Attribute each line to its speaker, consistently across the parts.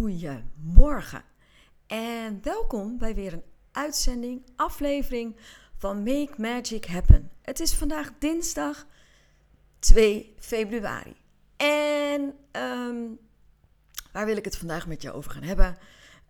Speaker 1: Goedemorgen en welkom bij weer een uitzending, aflevering van Make Magic Happen. Het is vandaag dinsdag 2 februari. En ehm, waar wil ik het vandaag met je over gaan hebben?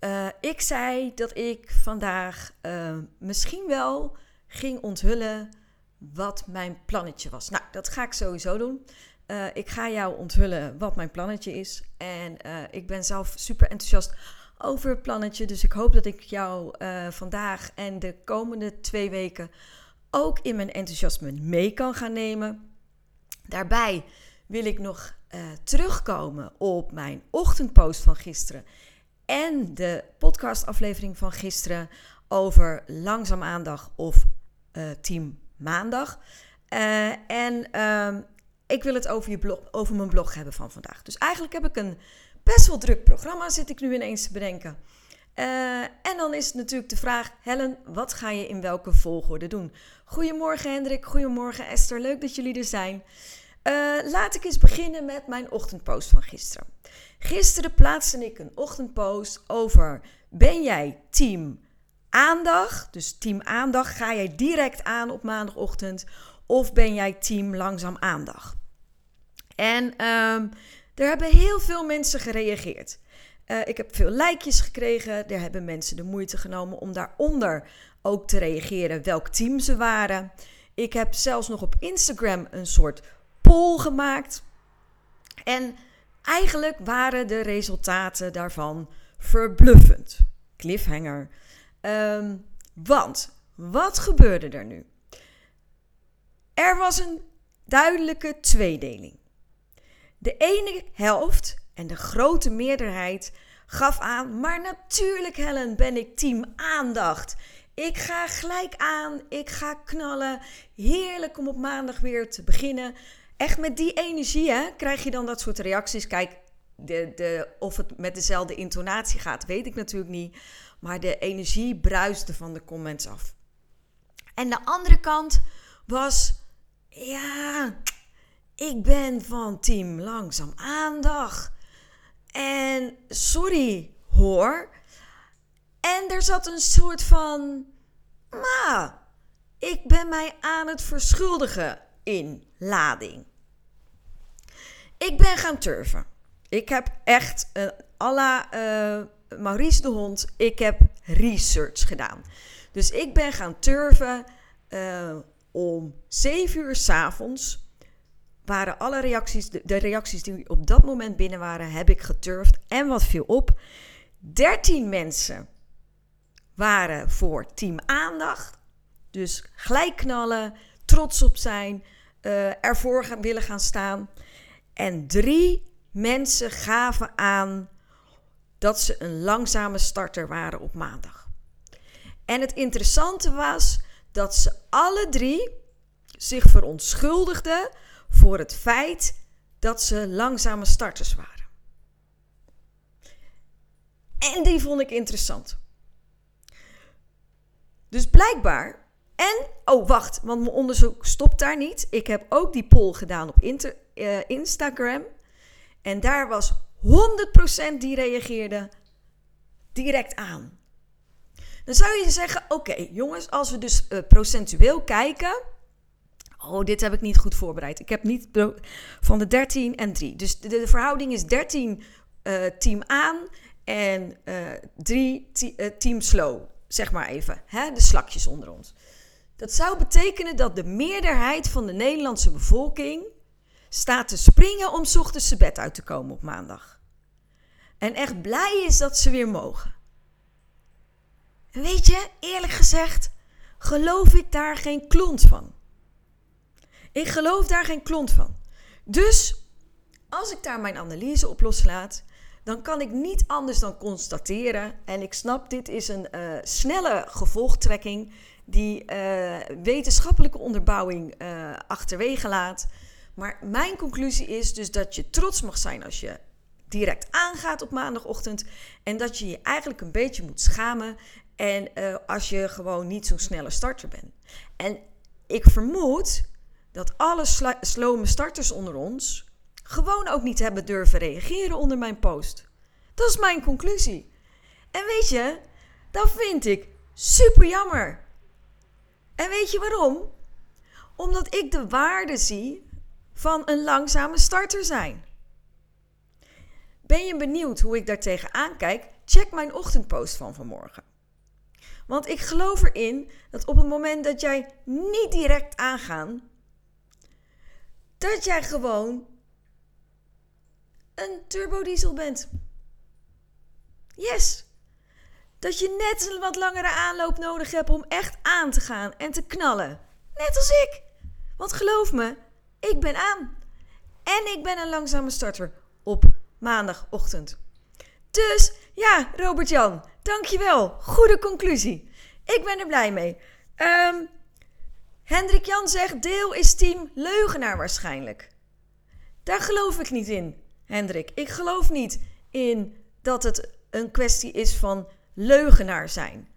Speaker 1: Uh, ik zei dat ik vandaag uh, misschien wel ging onthullen wat mijn plannetje was. Nou, dat ga ik sowieso doen. Uh, ik ga jou onthullen wat mijn plannetje is. En uh, ik ben zelf super enthousiast over het plannetje. Dus ik hoop dat ik jou uh, vandaag en de komende twee weken ook in mijn enthousiasme mee kan gaan nemen. Daarbij wil ik nog terugkomen op mijn ochtendpost van gisteren. En de podcastaflevering van gisteren over langzaam aandag of team maandag. en ehm, ik wil het over, je blog, over mijn blog hebben van vandaag. Dus eigenlijk heb ik een best wel druk programma, zit ik nu ineens te bedenken. Uh, en dan is het natuurlijk de vraag, Helen, wat ga je in welke volgorde doen? Goedemorgen Hendrik, goedemorgen Esther, leuk dat jullie er zijn. Uh, laat ik eens beginnen met mijn ochtendpost van gisteren. Gisteren plaatste ik een ochtendpost over, ben jij team aandacht? Dus team aandacht, ga jij direct aan op maandagochtend? Of ben jij team langzaam aandacht? En um, er hebben heel veel mensen gereageerd. Uh, ik heb veel likejes gekregen. Er hebben mensen de moeite genomen om daaronder ook te reageren welk team ze waren. Ik heb zelfs nog op Instagram een soort poll gemaakt. En eigenlijk waren de resultaten daarvan verbluffend. Cliffhanger. Um, want wat gebeurde er nu? Er was een duidelijke tweedeling. De ene helft en de grote meerderheid gaf aan, maar natuurlijk Helen ben ik team aandacht. Ik ga gelijk aan, ik ga knallen. Heerlijk om op maandag weer te beginnen. Echt met die energie hè, krijg je dan dat soort reacties. Kijk, de, de, of het met dezelfde intonatie gaat, weet ik natuurlijk niet. Maar de energie bruiste van de comments af. En de andere kant was, ja, ik ben van team Langzaam Aandacht. En sorry hoor. En er zat een soort van. Maar ik ben mij aan het verschuldigen in lading. Ik ben gaan turven. Ik heb echt uh, à la uh, Maurice de Hond. Ik heb research gedaan. Dus ik ben gaan turven uh, om 7 uur s avonds waren alle reacties, de, reacties die op dat moment binnen waren, heb ik geturfd. En wat viel op? 13 mensen waren voor team aandacht. Dus gelijk knallen, trots op zijn, uh, ervoor gaan, willen gaan staan. En drie mensen gaven aan dat ze een langzame starter waren op maandag. En het interessante was dat ze alle drie zich verontschuldigden voor het feit dat ze langzame starters waren. En die vond ik interessant. Dus blijkbaar. En, oh wacht, want mijn onderzoek stopt daar niet. Ik heb ook die poll gedaan op inter, uh, Instagram. En daar was 100% die reageerde direct aan. Dan zou je zeggen: oké, jongens, als we dus uh, procentueel kijken Oh, dit heb ik niet goed voorbereid. Ik heb niet van de 13 en 3. Dus de, verhouding is 13 uh, team aan en uh, eh, 3 uh, eh, team slow. Zeg maar even, hè? de slakjes onder ons. Dat zou betekenen dat de meerderheid van de Nederlandse bevolking staat te springen om ochtends zijn bed uit te komen op maandag. En echt blij is dat ze weer mogen. En weet je, eerlijk gezegd, geloof ik daar geen klont van. Ik geloof daar geen klont van. Dus als ik daar mijn analyse op loslaat, dan kan ik niet anders dan constateren. En ik snap, dit is een uh, snelle gevolgtrekking die uh, wetenschappelijke onderbouwing uh, achterwege laat. Maar mijn conclusie is dus dat je trots mag zijn als je direct aangaat op maandagochtend. En dat je je eigenlijk een beetje moet schamen. En als je gewoon niet zo'n snelle starter bent. En ik vermoed dat alle sl slome starters onder ons gewoon ook niet hebben durven reageren onder mijn post. Dat is mijn conclusie. En weet je, dat vind ik super jammer. En weet je waarom? Omdat ik de waarde zie van een langzame starter zijn. Ben je benieuwd hoe ik daartegen aankijk? Check mijn ochtendpost van vanmorgen. Want ik geloof erin dat op het moment dat jij niet direct aangaat, dat jij gewoon een turbodiesel bent. Yes. Dat je net een wat langere aanloop nodig hebt om echt aan te gaan en te knallen. Net als ik. Want geloof me, ik ben aan. En ik ben een langzame starter op maandagochtend. Dus ja, Robert-Jan, dankjewel. Goede conclusie. Ik ben er blij mee. Um, Hendrik Jan zegt, deel is team leugenaar waarschijnlijk. Daar geloof ik niet in, Hendrik. Ik geloof niet in dat het een kwestie is van leugenaar zijn.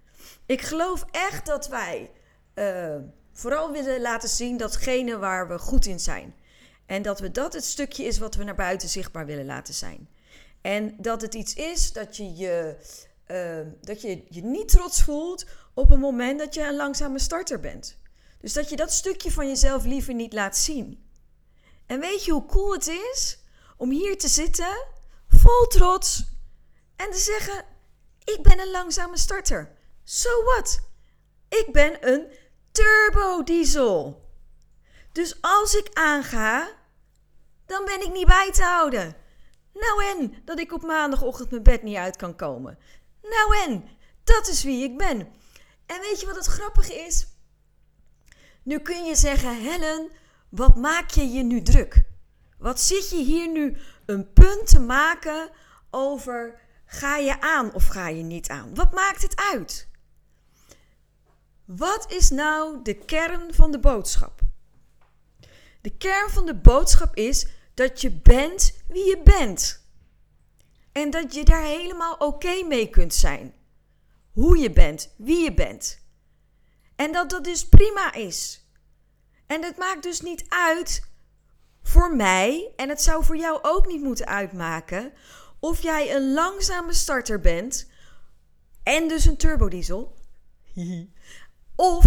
Speaker 1: Ik geloof echt dat wij uh, vooral willen laten zien datgene waar we goed in zijn. En dat we dat het stukje is wat we naar buiten zichtbaar willen laten zijn. En dat het iets is dat je je, uh, dat je, je niet trots voelt op het moment dat je een langzame starter bent. Dus dat je dat stukje van jezelf liever niet laat zien. En weet je hoe cool het is om hier te zitten, vol trots, en te zeggen: Ik ben een langzame starter. So what? Ik ben een turbodiesel. Dus als ik aanga, dan ben ik niet bij te houden. Nou en dat ik op maandagochtend mijn bed niet uit kan komen. Nou en, dat is wie ik ben. En weet je wat het grappige is? Nu kun je zeggen, Helen, wat maak je je nu druk? Wat zit je hier nu een punt te maken over ga je aan of ga je niet aan? Wat maakt het uit? Wat is nou de kern van de boodschap? De kern van de boodschap is dat je bent wie je bent. En dat je daar helemaal oké mee kunt zijn. Hoe je bent, wie je bent. En dat dat dus prima is. En het maakt dus niet uit voor mij, en het zou voor jou ook niet moeten uitmaken, of jij een langzame starter bent en dus een turbodiesel, of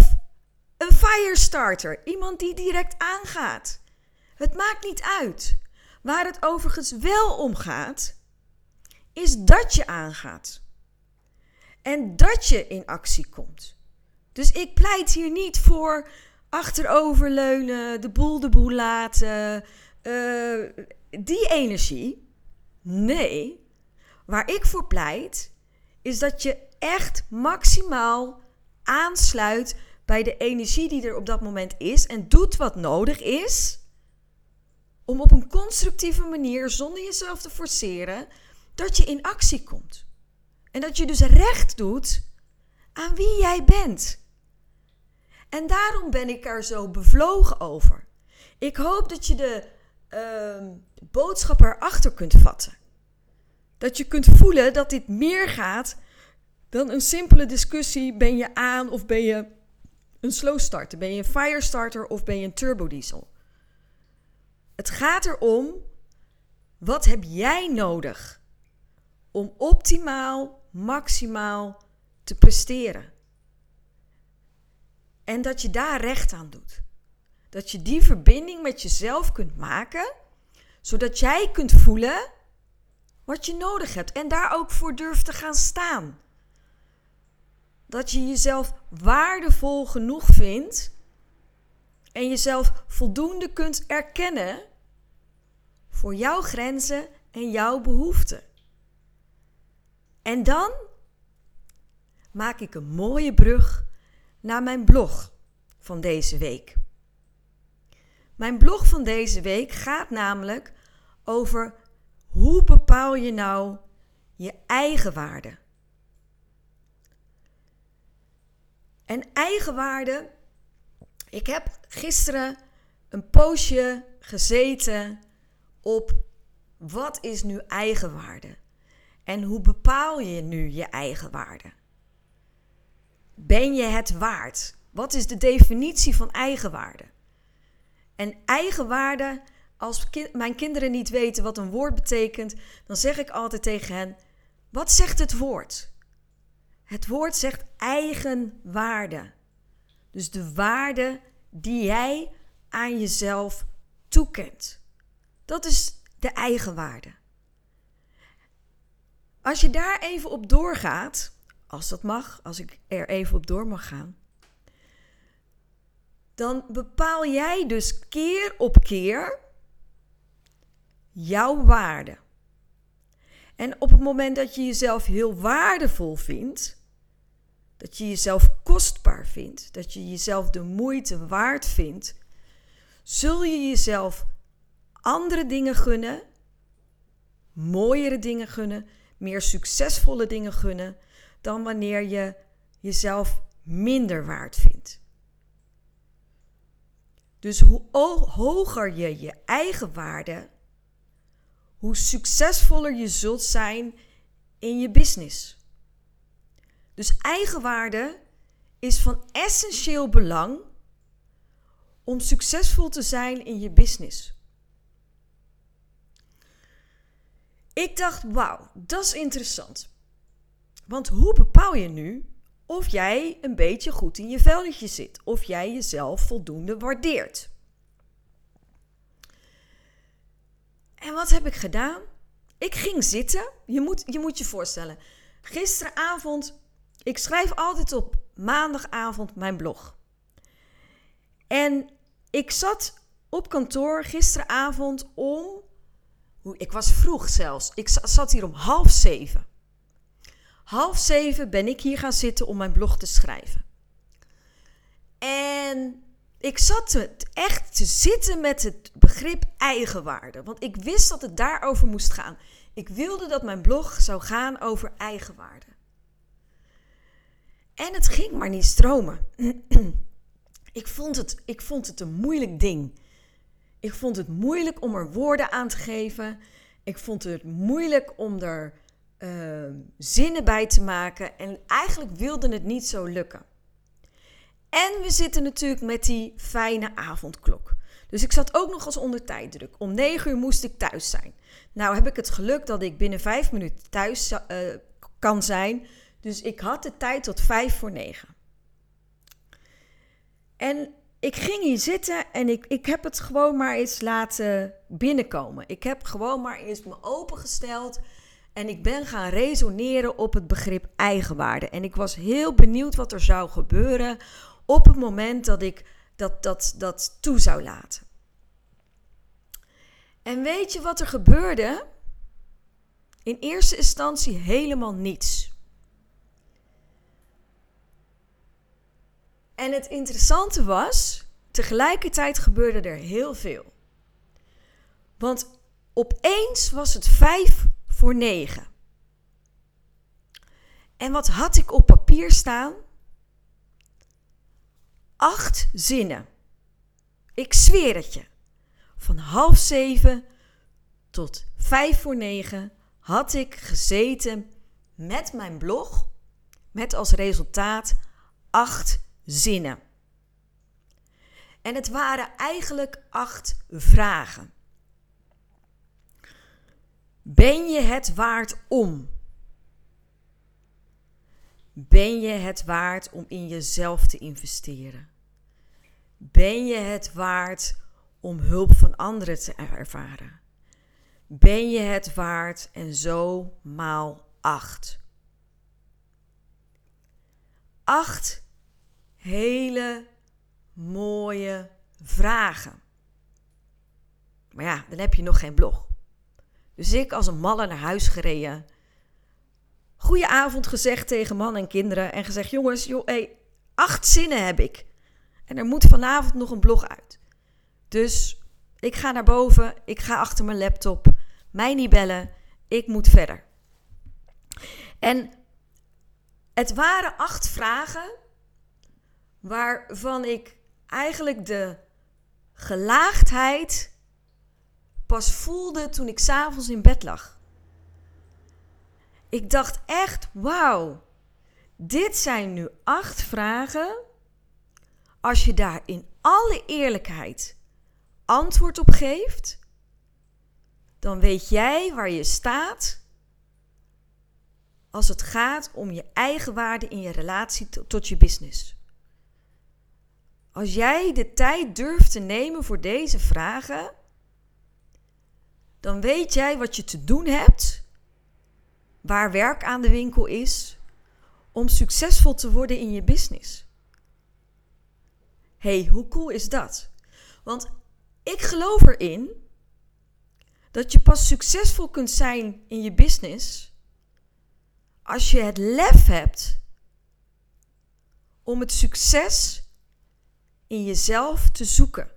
Speaker 1: een firestarter, iemand die direct aangaat. Het maakt niet uit. Waar het overigens wel om gaat, is dat je aangaat. En dat je in actie komt. Dus ik pleit hier niet voor achteroverleunen, de boel de boel laten, uh, die energie. Nee, waar ik voor pleit, is dat je echt maximaal aansluit bij de energie die er op dat moment is en doet wat nodig is om op een constructieve manier, zonder jezelf te forceren, dat je in actie komt. En dat je dus recht doet aan wie jij bent. En daarom ben ik er zo bevlogen over. Ik hoop dat je de uh, boodschap erachter kunt vatten. Dat je kunt voelen dat dit meer gaat dan een simpele discussie: ben je aan of ben je een slow starter? Ben je een fire starter of ben je een turbodiesel? Het gaat erom: wat heb jij nodig om optimaal, maximaal te presteren? En dat je daar recht aan doet. Dat je die verbinding met jezelf kunt maken, zodat jij kunt voelen wat je nodig hebt en daar ook voor durft te gaan staan. Dat je jezelf waardevol genoeg vindt en jezelf voldoende kunt erkennen voor jouw grenzen en jouw behoeften. En dan maak ik een mooie brug naar mijn blog van deze week. Mijn blog van deze week gaat namelijk over hoe bepaal je nou je eigen waarde. En eigenwaarde, ik heb gisteren een poosje gezeten op wat is nu eigenwaarde? En hoe bepaal je nu je eigen waarde? Ben je het waard? Wat is de definitie van eigenwaarde? En eigenwaarde, als mijn kinderen niet weten wat een woord betekent, dan zeg ik altijd tegen hen: Wat zegt het woord? Het woord zegt eigenwaarde. Dus de waarde die jij aan jezelf toekent. Dat is de eigenwaarde. Als je daar even op doorgaat, als dat mag, als ik er even op door mag gaan, dan bepaal jij dus keer op keer jouw waarde. En op het moment dat je jezelf heel waardevol vindt, dat je jezelf kostbaar vindt, dat je jezelf de moeite waard vindt, zul je jezelf andere dingen gunnen, mooiere dingen gunnen, meer succesvolle dingen gunnen, dan wanneer je jezelf minder waard vindt. Dus hoe hoger je je eigen waarde, hoe succesvoller je zult zijn in je business. Dus eigenwaarde is van essentieel belang om succesvol te zijn in je business. Ik dacht, wauw, dat is interessant. Want hoe bepaal je nu of jij een beetje goed in je velletje zit? Of jij jezelf voldoende waardeert? En wat heb ik gedaan? Ik ging zitten. Je moet je, moet je voorstellen. Gisteravond, ik schrijf altijd op maandagavond mijn blog. En ik zat op kantoor gisteravond om. Ik was vroeg zelfs. Ik zat hier om half zeven. Half zeven ben ik hier gaan zitten om mijn blog te schrijven. En ik zat echt te zitten met het begrip eigenwaarde. Want ik wist dat het daarover moest gaan. Ik wilde dat mijn blog zou gaan over eigenwaarde. En het ging maar niet stromen. ik, vond het, ik vond het een moeilijk ding. Ik vond het moeilijk om er woorden aan te geven. Ik vond het moeilijk om er uh, zinnen bij te maken. En eigenlijk wilde het niet zo lukken. En we zitten natuurlijk met die fijne avondklok. Dus ik zat ook nog eens onder tijddruk. Om 9 uur moest ik thuis zijn. Nou heb ik het geluk dat ik binnen 5 minuten thuis uh, kan zijn. Dus ik had de tijd tot 5 voor 9. En ik ging hier zitten en ik, ik heb het gewoon maar eens laten binnenkomen. Ik heb gewoon maar eens me opengesteld en ik ben gaan resoneren op het begrip eigenwaarde. En ik was heel benieuwd wat er zou gebeuren op het moment dat ik dat, dat, dat toe zou laten. En weet je wat er gebeurde? In eerste instantie helemaal niets. En het interessante was, tegelijkertijd gebeurde er heel veel. Want opeens was het vijf voor negen. En wat had ik op papier staan? Acht zinnen. Ik zweer het je. Van half zeven tot vijf voor negen had ik gezeten met mijn blog, met als resultaat acht zinnen. En het waren eigenlijk acht vragen. Ben je het waard om? Ben je het waard om in jezelf te investeren? Ben je het waard om hulp van anderen te ervaren? Ben je het waard en zo maal acht? Acht hele mooie vragen. Maar ja, dan heb je nog geen blog. Dus ik als een malle naar huis gereden. Goedenavond gezegd tegen man en kinderen. En gezegd: jongens, joh, hey, acht zinnen heb ik. En er moet vanavond nog een blog uit. Dus ik ga naar boven. Ik ga achter mijn laptop. Mij niet bellen. Ik moet verder. En het waren acht vragen waarvan ik eigenlijk de gelaagdheid pas voelde toen ik s'avonds in bed lag. Ik dacht echt, wauw, dit zijn nu acht vragen. Als je daar in alle eerlijkheid antwoord op geeft, dan weet jij waar je staat als het gaat om je eigen waarde in je relatie tot je business? Als jij de tijd durft te nemen voor deze vragen, dan weet jij wat je te doen hebt, waar werk aan de winkel is, om succesvol te worden in je business. hey, hoe cool is dat? Want ik geloof erin dat je pas succesvol kunt zijn in je business als je het lef hebt om het succes in jezelf te zoeken.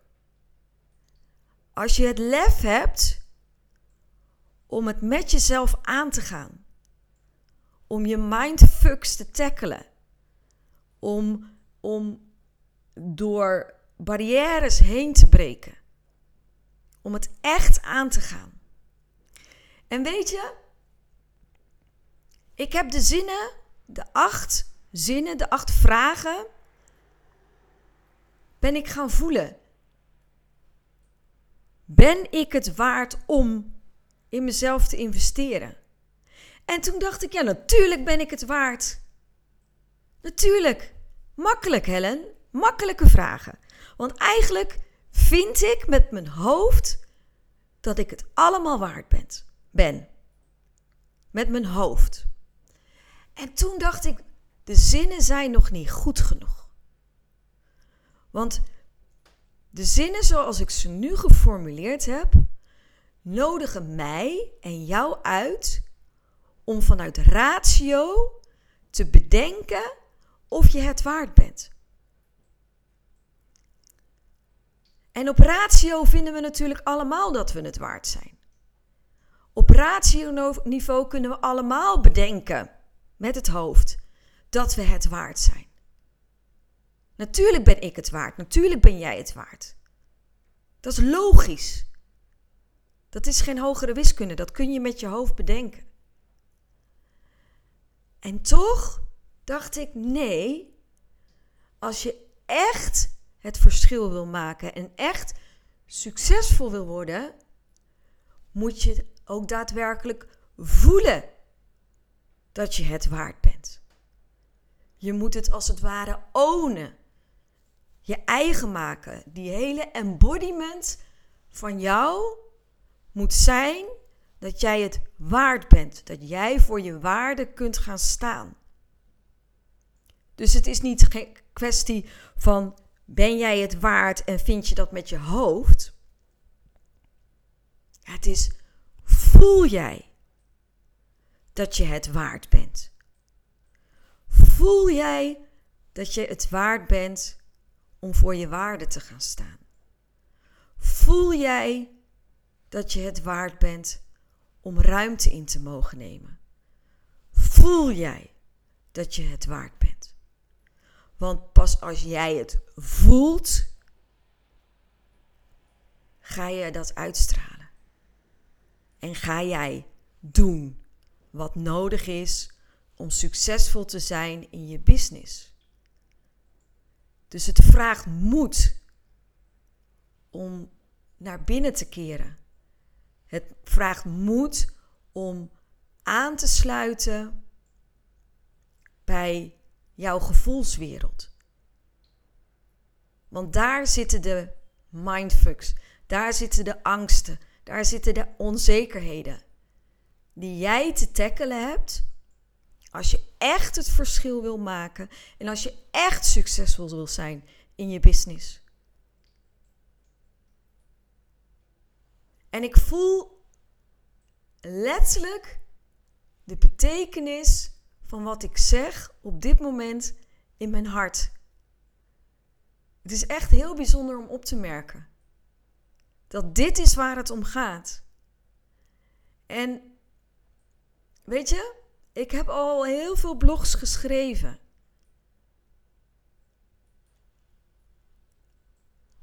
Speaker 1: Als je het lef hebt om het met jezelf aan te gaan. Om je mindfucks te tackelen. Om, om door barrières heen te breken. Om het echt aan te gaan. En weet je, ik heb de zinnen, de acht zinnen, de acht vragen, ben ik gaan voelen. Ben ik het waard om in mezelf te investeren? En toen dacht ik, ja, natuurlijk ben ik het waard. Natuurlijk. Makkelijk, Helen. Makkelijke vragen. Want eigenlijk vind ik met mijn hoofd dat ik het allemaal waard ben. ben. Met mijn hoofd. En toen dacht ik, de zinnen zijn nog niet goed genoeg. Want de zinnen zoals ik ze nu geformuleerd heb, nodigen mij en jou uit om vanuit ratio te bedenken of je het waard bent. En op ratio vinden we natuurlijk allemaal dat we het waard zijn. Op ratio-niveau kunnen we allemaal bedenken met het hoofd dat we het waard zijn. Natuurlijk ben ik het waard, natuurlijk ben jij het waard. Dat is logisch. Dat is geen hogere wiskunde, dat kun je met je hoofd bedenken. En toch dacht ik: nee, als je echt het verschil wil maken en echt succesvol wil worden, moet je ook daadwerkelijk voelen dat je het waard bent. Je moet het als het ware ownen. Je eigen maken. Die hele embodiment van jou moet zijn dat jij het waard bent. Dat jij voor je waarde kunt gaan staan. Dus het is niet geen kwestie van ben jij het waard en vind je dat met je hoofd? Het is voel jij dat je het waard bent? Voel jij dat je het waard bent om voor je waarde te gaan staan? Voel jij dat je het waard bent om ruimte in te mogen nemen? Voel jij dat je het waard bent? Want pas als jij het voelt, ga je dat uitstralen. En ga jij doen wat nodig is om succesvol te zijn in je business. Dus het vraagt moed om naar binnen te keren. Het vraagt moed om aan te sluiten bij jouw gevoelswereld. Want daar zitten de mindfucks, daar zitten de angsten, daar zitten de onzekerheden die jij te tackelen hebt als je echt het verschil wil maken en als je echt succesvol wil zijn in je business. En ik voel letterlijk de betekenis van wat ik zeg op dit moment in mijn hart. Het is echt heel bijzonder om op te merken dat dit is waar het om gaat. En weet je, ik heb al heel veel blogs geschreven.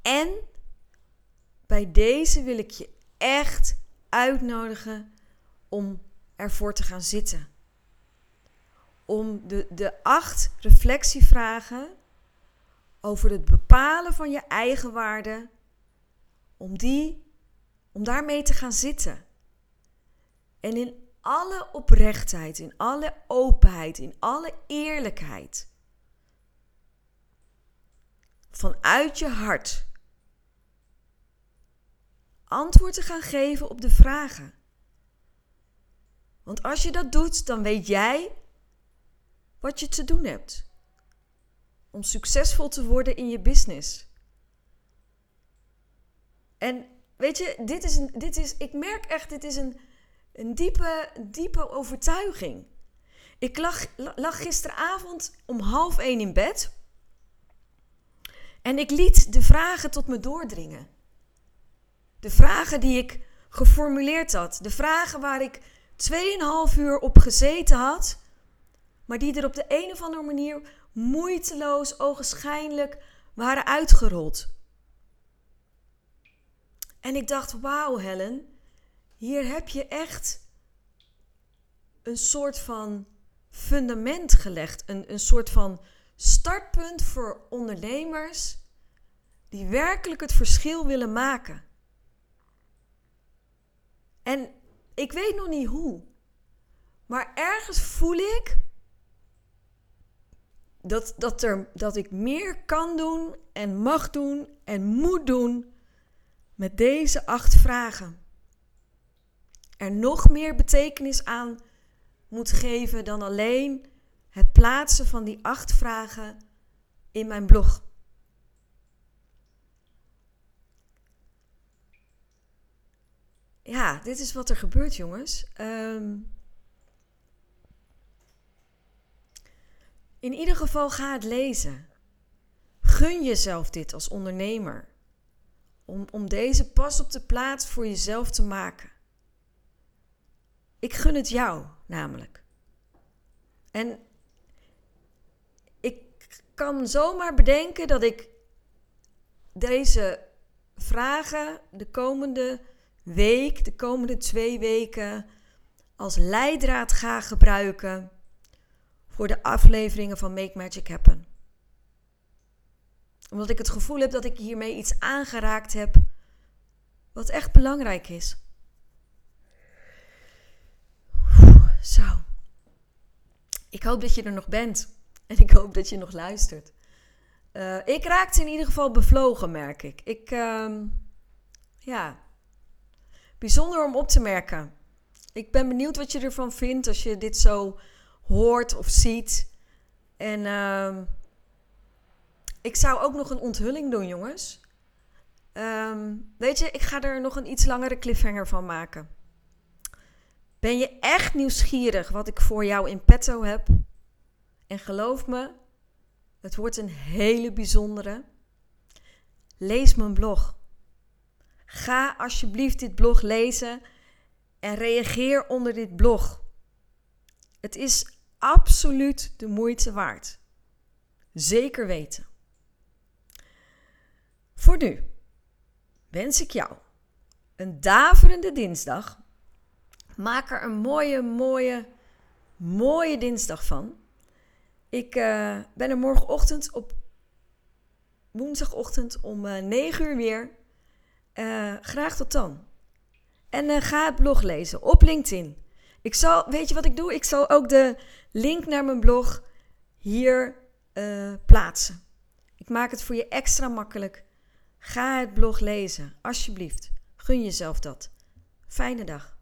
Speaker 1: En bij deze wil ik je echt uitnodigen om ervoor te gaan zitten. Om de, de acht reflectievragen over het bepalen van je eigen waarde, om, die, om daarmee te gaan zitten. En in alle oprechtheid, in alle openheid, in alle eerlijkheid, vanuit je hart, antwoord te gaan geven op de vragen. Want als je dat doet, dan weet jij wat je te doen hebt om succesvol te worden in je business. En weet je, dit is, een, dit is ik merk echt, dit is een, een diepe, diepe overtuiging. Ik lag, lag gisteravond om half één in bed. En ik liet de vragen tot me doordringen. De vragen die ik geformuleerd had. De vragen waar ik 2,5 uur op gezeten had. Maar die er op de een of andere manier moeiteloos, ogenschijnlijk waren uitgerold. En ik dacht, wauw Helen, hier heb je echt een soort van fundament gelegd. Een, een soort van startpunt voor ondernemers die werkelijk het verschil willen maken. En ik weet nog niet hoe, maar ergens voel ik dat, dat, er, dat ik meer kan doen en mag doen en moet doen met deze acht vragen. Er nog meer betekenis aan moet geven dan alleen het plaatsen van die acht vragen in mijn blog. Ja, dit is wat er gebeurt, jongens. Um, In ieder geval ga het lezen. Gun jezelf dit als ondernemer. Om, om deze pas op de plaats voor jezelf te maken. Ik gun het jou namelijk. En ik kan zomaar bedenken dat ik deze vragen de komende week, de komende twee weken, als leidraad ga gebruiken voor de afleveringen van Make Magic Happen. Omdat ik het gevoel heb dat ik hiermee iets aangeraakt heb wat echt belangrijk is. Zo. Ik hoop dat je er nog bent. En ik hoop dat je nog luistert. Uh, ik raakte in ieder geval bevlogen, merk ik. Ik, uh, ja, bijzonder om op te merken. Ik ben benieuwd wat je ervan vindt als je dit zo hoort of ziet. En uh, ik zou ook nog een onthulling doen, jongens. Um, weet je, ik ga er nog een iets langere cliffhanger van maken. Ben je echt nieuwsgierig wat ik voor jou in petto heb? En geloof me, het wordt een hele bijzondere. Lees mijn blog. Ga alsjeblieft dit blog lezen en reageer onder dit blog. Het is absoluut de moeite waard. Zeker weten. Voor nu wens ik jou een daverende dinsdag. Maak er een mooie, mooie, mooie dinsdag van. Ik uh, ben er morgenochtend op woensdagochtend om uh, eh, 9 uur weer. Uh, graag tot dan. En ga het blog lezen op LinkedIn. Ik zal, weet je wat ik doe? Ik zal ook de link naar mijn blog hier uh, plaatsen. Ik maak het voor je extra makkelijk. Ga het blog lezen, alsjeblieft. Gun jezelf dat. Fijne dag.